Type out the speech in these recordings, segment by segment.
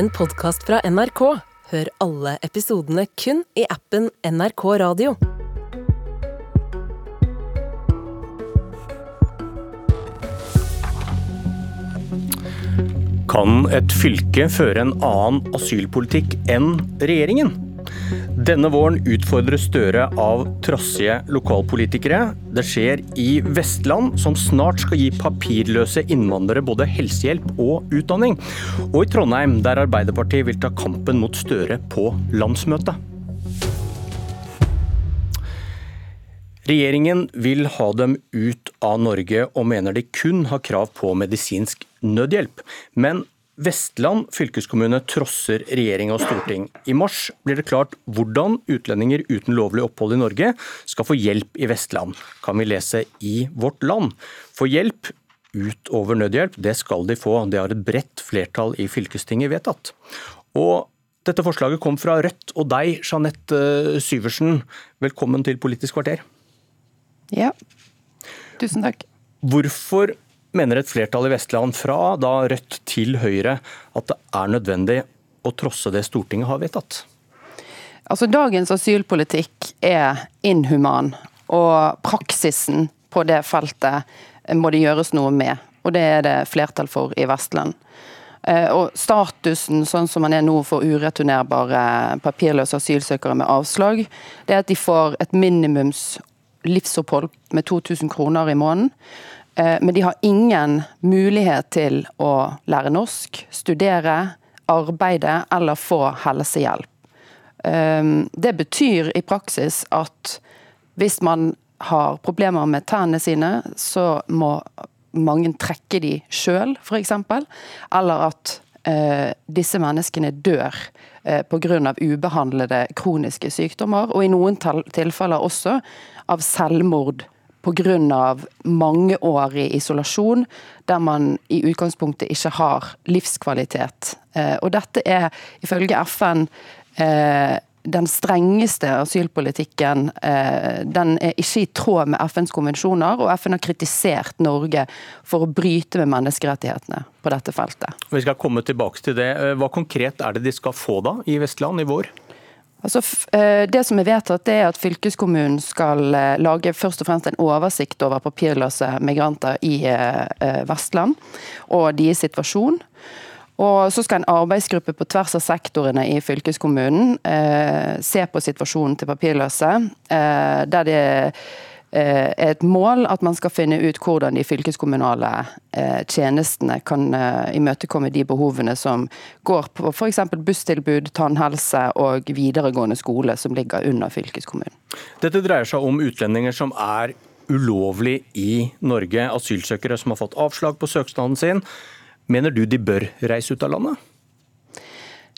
en podkast fra NRK. Hør alle episodene kun i appen NRK Radio. Kan et fylke føre en annen asylpolitikk enn regjeringen? Denne våren utfordres Støre av trassige lokalpolitikere. Det skjer i Vestland, som snart skal gi papirløse innvandrere både helsehjelp og utdanning. Og i Trondheim, der Arbeiderpartiet vil ta kampen mot Støre på landsmøtet. Regjeringen vil ha dem ut av Norge, og mener de kun har krav på medisinsk nødhjelp. Men Vestland fylkeskommune trosser regjering og storting. I mars blir det klart hvordan utlendinger uten lovlig opphold i Norge skal få hjelp i Vestland, kan vi lese i Vårt Land. For hjelp utover nødhjelp, det skal de få. Det har et bredt flertall i fylkestinget vedtatt. Og dette forslaget kom fra Rødt og deg, Jeanette Syversen. Velkommen til Politisk kvarter. Ja, tusen takk. Hvorfor mener et flertall i Vestland, fra da Rødt til Høyre, at det er nødvendig å trosse det Stortinget har vedtatt? Altså, Dagens asylpolitikk er inhuman, og praksisen på det feltet må det gjøres noe med. Og det er det flertall for i Vestland. Eh, og Statusen sånn som man er nå for ureturnerbare papirløse asylsøkere med avslag, det er at de får et minimums livsopphold med 2000 kroner i måneden. Eh, men de har ingen mulighet til å lære norsk, studere, arbeide eller få helsehjelp. Eh, det betyr i praksis at hvis man har problemer med tennene sine, så må mange trekke de sjøl, f.eks. Eller at eh, disse menneskene dør pga. ubehandlede kroniske sykdommer, og i noen tilfeller også av selvmord pga. mangeårig isolasjon, der man i utgangspunktet ikke har livskvalitet. Eh, og dette er ifølge FN eh, den strengeste asylpolitikken eh, den er ikke i tråd med FNs konvensjoner, og FN har kritisert Norge for å bryte med menneskerettighetene på dette feltet. Vi skal komme tilbake til det. Hva konkret er det de skal få da i Vestland i vår? Altså, eh, det som er vedtatt, er at fylkeskommunen skal eh, lage først og fremst en oversikt over papirløse migranter i eh, Vestland og deres situasjon. Og så skal en arbeidsgruppe på tvers av sektorene i fylkeskommunen eh, se på situasjonen til papirløse. Eh, der det et mål at man skal finne ut hvordan de fylkeskommunale eh, tjenestene kan eh, imøtekomme de behovene som går på f.eks. busstilbud, tannhelse og videregående skole som ligger under fylkeskommunen. Dette dreier seg om utlendinger som er ulovlig i Norge, asylsøkere som har fått avslag på søknaden sin. Mener du de bør reise ut av landet?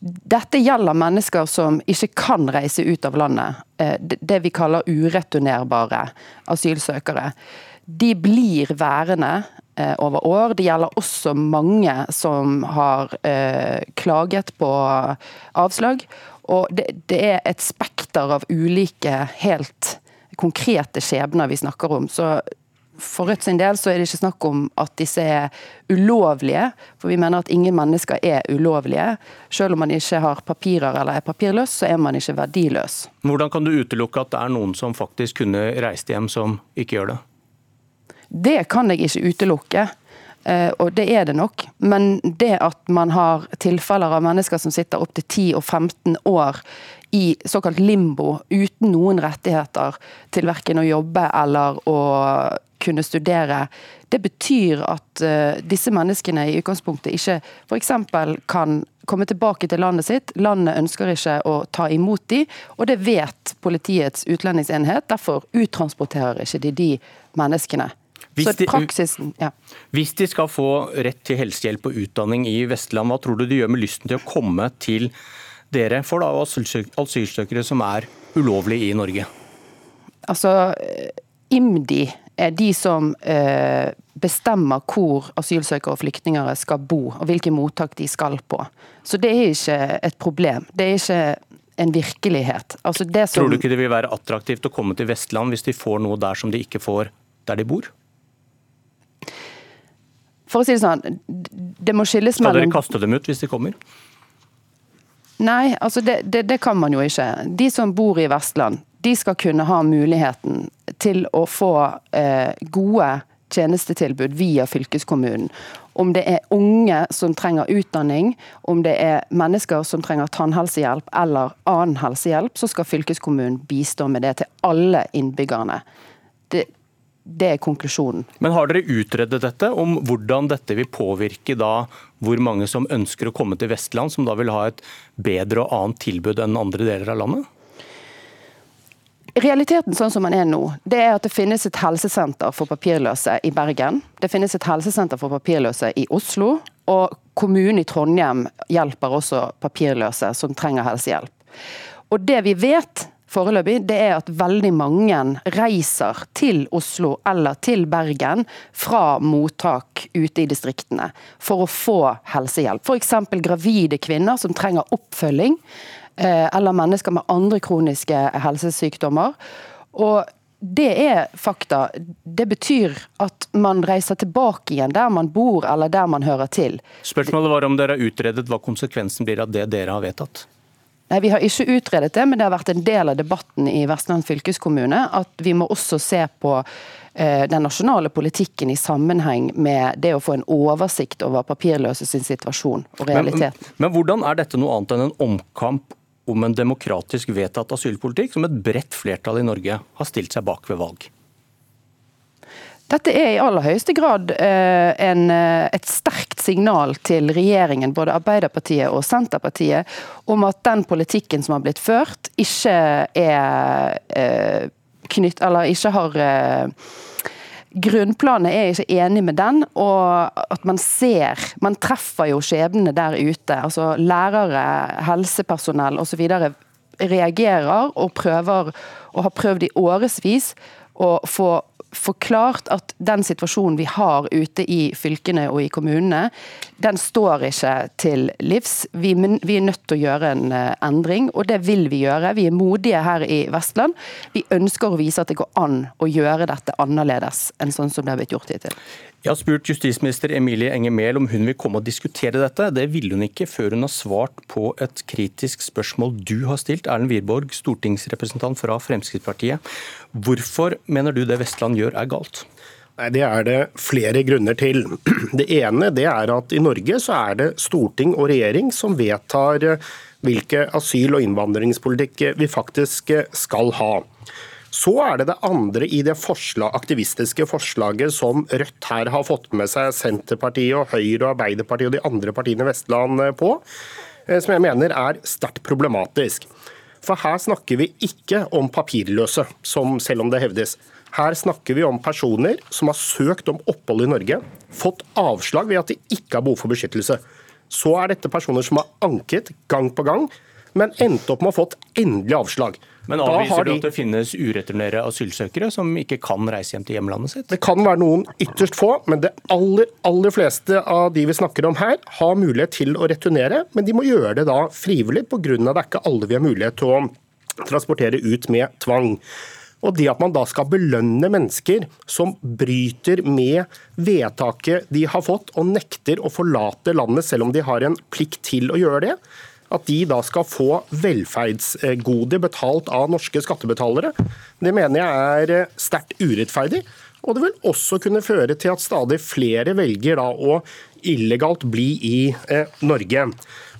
Dette gjelder mennesker som ikke kan reise ut av landet. Eh, det vi kaller ureturnerbare asylsøkere. De blir værende eh, over år. Det gjelder også mange som har eh, klaget på avslag. Og det, er et spekter av ulike helt konkrete skjebner vi snakker om. Så for Rødt sin del så er det ikke snakk om at disse er ulovlige, for vi mener at ingen mennesker er ulovlige. Selv om man ikke har papirer eller er papirløs, så er man ikke verdiløs. Hvordan kan du utelukke at det er noen som faktisk kunne reist hjem, som ikke gjør det? Det kan jeg ikke utelukke. Eh, og det er det nok. Men det at man har tilfeller av mennesker som sitter opptil 10 og 15 år i såkalt limbo, uten noen rettigheter til verken å jobbe eller å kunne studere. Det betyr at uh, disse menneskene i utgangspunktet ikke f.eks. kan komme tilbake til landet sitt. Landet ønsker ikke å ta imot de, og det vet Politiets utlendingsenhet. Derfor uttransporterer ikke de de menneskene. Hvis de, praksisen, ja. hvis de skal få rett til helsehjelp og utdanning i Vestland, hva tror du de gjør med lysten til å komme til dere får da asylsøkere som er ulovlige i Norge? Altså, IMDi er de som eh, bestemmer hvor asylsøkere og flyktninger skal bo, og hvilke mottak de skal på. Så det er ikke et problem. Det er ikke en virkelighet. Altså som... Tror du ikke det vil være attraktivt å komme til Vestland hvis de får noe der som de ikke får der de bor? For å si det sånn, det må skilles mellom Skal dere kaste dem ut hvis de kommer? Nei, altså det, det, det, kan man jo ikke. De som bor i Vestland, de skal kunne ha muligheten til å få eh, gode tjenestetilbud via fylkeskommunen. Om det er unge som trenger utdanning, om det er mennesker som trenger tannhelsehjelp eller annen helsehjelp, så skal fylkeskommunen bistå med det til alle innbyggerne. Det, det er konklusjonen. Men Har dere utredet dette, om hvordan dette vil påvirke da hvor mange som ønsker å komme til Vestland, som da vil ha et bedre og annet tilbud enn andre deler av landet? Realiteten sånn som den er nå, det er at det finnes et helsesenter for papirløse i Bergen. Det finnes et helsesenter for papirløse i Oslo. Og kommunen i Trondheim hjelper også papirløse som trenger helsehjelp. Og det vi vet foreløpig, det er at veldig mange reiser til Oslo eller til Bergen fra mottak ute i distriktene for å få helsehjelp. F.eks. gravide kvinner som trenger oppfølging, eh, eller mennesker med andre kroniske helsesykdommer. Og det er fakta. Det betyr at man reiser tilbake igjen der man bor eller der man hører til. Spørsmålet var om dere har utredet hva konsekvensen blir av det dere har vedtatt? Nei, Vi har ikke utredet det, men det har vært en del av debatten i Vestland fylkeskommune at vi må også se på eh, den nasjonale politikken i sammenheng med det å få en oversikt over papirløse sin situasjon og realitet. Men, men hvordan er dette noe annet enn en omkamp om en demokratisk vedtatt asylpolitikk som et bredt flertall i Norge har stilt seg bak ved valg? Dette er i aller høyeste grad eh, en, eh, et sterkt signal til regjeringen, både Arbeiderpartiet og Senterpartiet, om at den politikken som har blitt ført, ikke er eh, knytt, eller ikke har Grunnplanet er ikke enig med den, og at man ser Man treffer jo skjebnene der ute. altså Lærere, helsepersonell osv. reagerer og prøver, og har prøvd i årevis å få forklart at den situasjonen vi har ute i fylkene og i kommunene, den står ikke til livs. Vi, vi, er nødt til å gjøre en eh, endring, og det vil vi gjøre. Vi er modige her i Vestland. Vi ønsker å vise at det går an å gjøre dette annerledes enn sånn som det har blitt gjort hittil. Jeg har spurt justisminister Emilie Enger Mehl om hun vil komme og diskutere dette. Det ville hun ikke før hun har svart på et kritisk spørsmål du har stilt, Erlend Wiborg, stortingsrepresentant fra Fremskrittspartiet. Hvorfor mener du det Vestland gjør er galt? Nei, Det er det flere grunner til. Det ene det er at i Norge så er det storting og regjering som vedtar hvilke asyl- og innvandringspolitikk vi faktisk skal ha. Så er det det andre i det forslag, aktivistiske forslaget som Rødt her har fått med seg Senterpartiet, og Høyre, og Arbeiderpartiet og de andre partiene i Vestland eh, på, eh, som jeg mener er sterkt problematisk. For her snakker vi ikke om papirløse, som selv om det hevdes. Her snakker vi om personer som har søkt om opphold i Norge, fått avslag ved at de ikke har behov for beskyttelse. Så er dette personer som har anket gang på gang, men endte opp med å ha fått endelig avslag. Men avviser du at det finnes ureturnerte asylsøkere som ikke kan reise hjem til hjemlandet sitt? Det kan være noen ytterst få, men det aller, aller fleste av de vi snakker om her, har mulighet til å returnere. Men de må gjøre det da frivillig, pga. at det er ikke alle vi har mulighet til å transportere ut med tvang. Og det at man da skal belønne mennesker som bryter med vedtaket de har fått, og nekter å forlate landet selv om de har en plikt til å gjøre det, at de da skal få velferdsgode betalt av norske skattebetalere, det mener jeg er eh, sterkt urettferdig. Og det vil også kunne føre til at stadig flere velger da å illegalt bli i eh, Norge.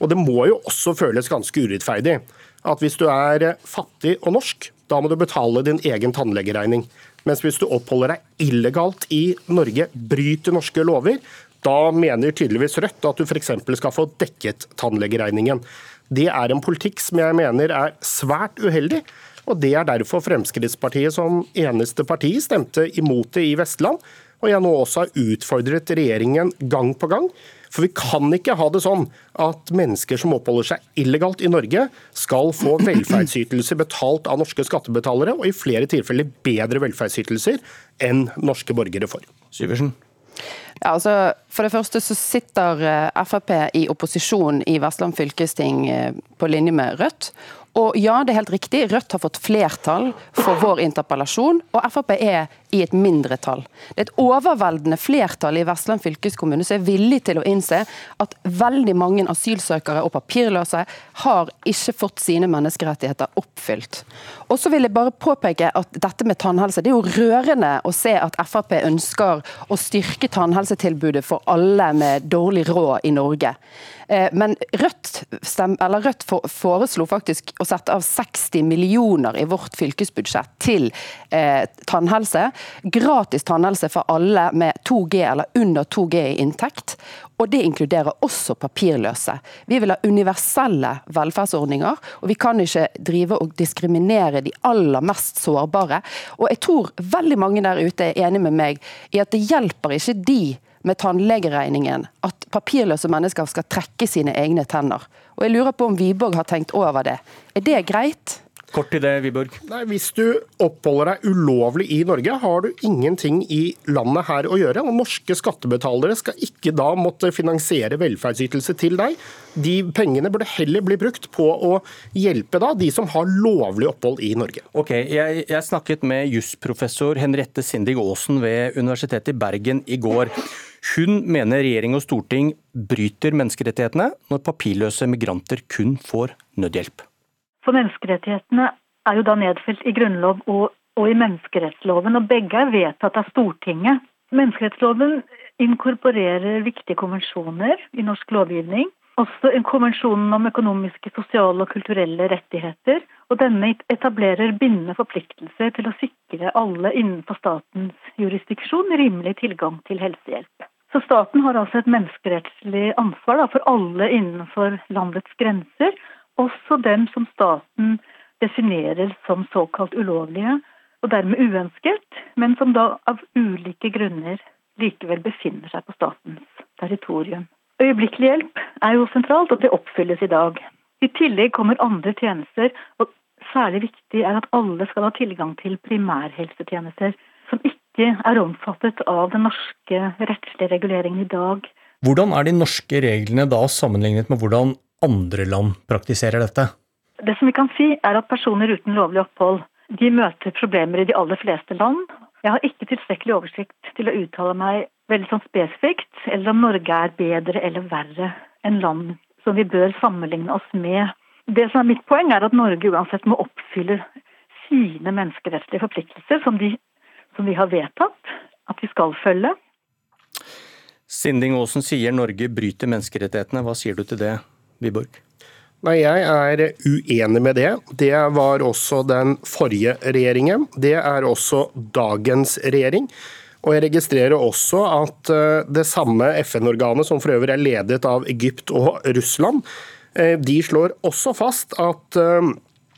Og det må jo også føles ganske urettferdig at hvis du er eh, fattig og norsk, da må du betale din egen tannlegeregning. Mens hvis du oppholder deg illegalt i Norge, bryter norske lover, da mener tydeligvis Rødt at du f.eks. skal få dekket tannlegeregningen. Det er en politikk som jeg mener er svært uheldig. og Det er derfor Fremskrittspartiet som eneste parti stemte imot det i Vestland. Og jeg nå også har utfordret regjeringen gang på gang. For vi kan ikke ha det sånn at mennesker som oppholder seg illegalt i Norge, skal få velferdsytelser betalt av norske skattebetalere, og i flere tilfeller bedre velferdsytelser enn norske borgere får. Syversen. Ja, altså, for det første så sitter eh, Frp i opposisjon i Vestland fylkesting eh, på linje med Rødt. Og ja, det er helt riktig, Rødt har fått flertall for vår interpellasjon, og Frp er i et mindretall. Det er et overveldende flertall i Vestland fylkeskommune som er villig til å innse at veldig mange asylsøkere og papirløse har ikke fått sine menneskerettigheter oppfylt. Og så vil jeg bare påpeke at dette med tannhelse, det er jo rørende å se at Frp ønsker å styrke tannhelsetilbudet for alle med dårlig råd i Norge. Eh, men Rødt, stem, Rødt, foreslo faktisk å sette av 60 millioner i vårt fylkesbudsjett til eh, tannhelse. Gratis tannhelse for alle med 2G eller under 2G i inntekt. Og Det inkluderer også papirløse. Vi vil ha universelle velferdsordninger, og vi kan ikke drive og diskriminere de aller mest sårbare. Og Jeg tror veldig mange der ute er enig med meg i at det hjelper ikke de med tannlegeregningen at papirløse mennesker skal trekke sine egne tenner. Og Jeg lurer på om Wiborg har tenkt over det. Er det greit? Kort til det, Wiborg. Nei, Hvis du oppholder deg ulovlig i Norge, har du ingenting i landet her å gjøre. og Norske skattebetalere skal ikke da måtte finansiere velferdsytelse til deg. De pengene burde heller bli brukt på å hjelpe da de som har lovlig opphold i Norge. Ok, Jeg, jeg snakket med jusprofessor Henriette Sindig Aasen ved Universitetet i Bergen i går. Hun mener regjering og storting bryter menneskerettighetene når papirløse migranter kun får nødhjelp. For menneskerettighetene er jo da nedfelt i Grunnlov og, og i menneskerettsloven, og begge er vedtatt av Stortinget. Menneskerettsloven inkorporerer viktige konvensjoner i norsk lovgivning. Også en konvensjonen om økonomiske, sosiale og kulturelle rettigheter. Og denne etablerer bindende forpliktelser til å sikre alle innenfor statens jurisdiksjon rimelig tilgang til helsehjelp. Så staten har altså et menneskerettslig ansvar da, for alle innenfor landets grenser, også dem som staten definerer som såkalt ulovlige, og dermed uønsket, men som da av ulike grunner likevel befinner seg på statens territorium. Øyeblikkelig hjelp er jo sentralt, og det oppfylles i dag. I tillegg kommer andre tjenester, og særlig viktig er at alle skal ha tilgang til primærhelsetjenester, som ikke er omfattet av den norske rettslige reguleringen i dag. Hvordan er de norske reglene da sammenlignet med hvordan andre land praktiserer dette? Det som vi kan si, er at personer uten lovlig opphold de møter problemer i de aller fleste land. Jeg har ikke tilstrekkelig oversikt til å uttale meg veldig sånn spesifikt, eller om Norge er bedre eller verre enn land som vi bør sammenligne oss med. Det som er mitt poeng, er at Norge uansett må oppfylle sine menneskerettslige forpliktelser, som, de, som vi har vedtatt at vi skal følge. Sinding Aasen sier Norge bryter menneskerettighetene. Hva sier du til det? Wiborg? Nei, Jeg er uenig med det. Det var også den forrige regjeringen. Det er også dagens regjering. Og Jeg registrerer også at eh, det samme FN-organet, som for øvrig er ledet av Egypt og Russland, eh, de slår også fast at eh,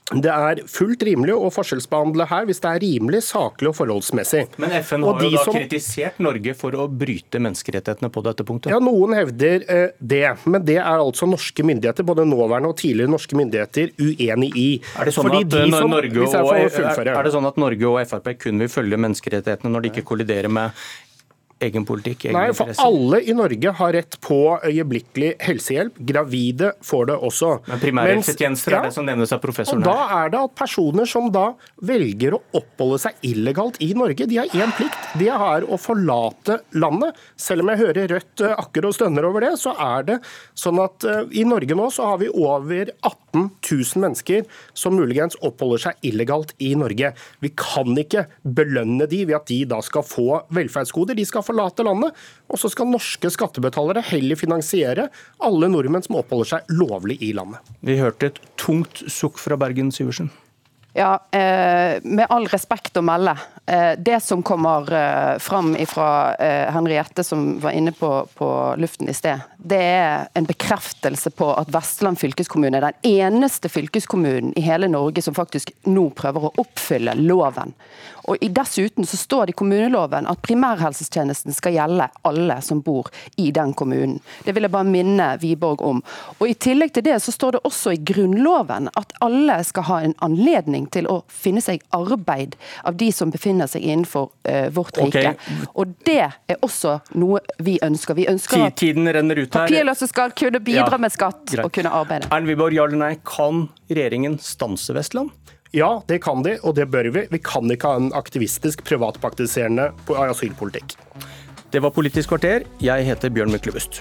det er fullt rimelig å forskjellsbehandle her hvis det er rimelig, saklig og forholdsmessig. Men FN har jo da som... kritisert Norge for å bryte menneskerettighetene på dette punktet? Ja, noen hevder eh, det. Men det er altså norske myndigheter, både nåværende og tidligere norske myndigheter, uenig i. Er det sånn, at, de som, Norge, og, er, er det sånn at Norge og Frp kun vil følge menneskerettighetene når de ikke kolliderer med egen politikk? Egen Nei, for alle i Norge har rett på øyeblikkelig helsehjelp. Gravide får det også. Men primærhelsetjenester ja, er det som nevnes av professoren her. Da er det at personer som da velger å oppholde seg illegalt i Norge, de har én plikt. De har å forlate landet. Selv om jeg hører Rødt akkurat akker og stønner over det, så er det sånn at uh, i Norge nå så har vi over 18 000 mennesker som muligens oppholder seg illegalt i Norge. Vi kan ikke belønne de ved at de da skal få velferdsgoder. De skal forlate landet. Og så skal norske skattebetalere heller finansiere alle nordmenn som oppholder seg lovlig i landet. Vi hørte et tungt sukk fra Bergen Syversen. Ja, eh, Med all respekt å melde. Eh, det som kommer eh, fram fra eh, Henriette, som var inne på, på, luften i sted, det er en bekreftelse på at Vestland fylkeskommune er den eneste fylkeskommunen i hele Norge som faktisk nå prøver å oppfylle loven. Og Dessuten så står det i kommuneloven at primærhelsetjenesten skal gjelde alle som bor i den kommunen. Det vil jeg bare minne Wiborg om. Og I tillegg til det så står det også i Grunnloven at alle skal ha en anledning til å finne seg arbeid av de som befinner seg innenfor uh, vårt rike. Okay. Og det er også noe vi ønsker. Vi ønsker at Tiden renner ut her. papirløse skal kunne bidra ja, med skatt greit. og kunne arbeide. Erlend Wiborg, ja eller nei, kan regjeringen stanse Vestland? Ja, det kan de, og det bør vi. Vi kan ikke ha en aktivistisk, privatpraktiserende asylpolitikk. Det var Politisk kvarter. Jeg heter Bjørn Myklebust.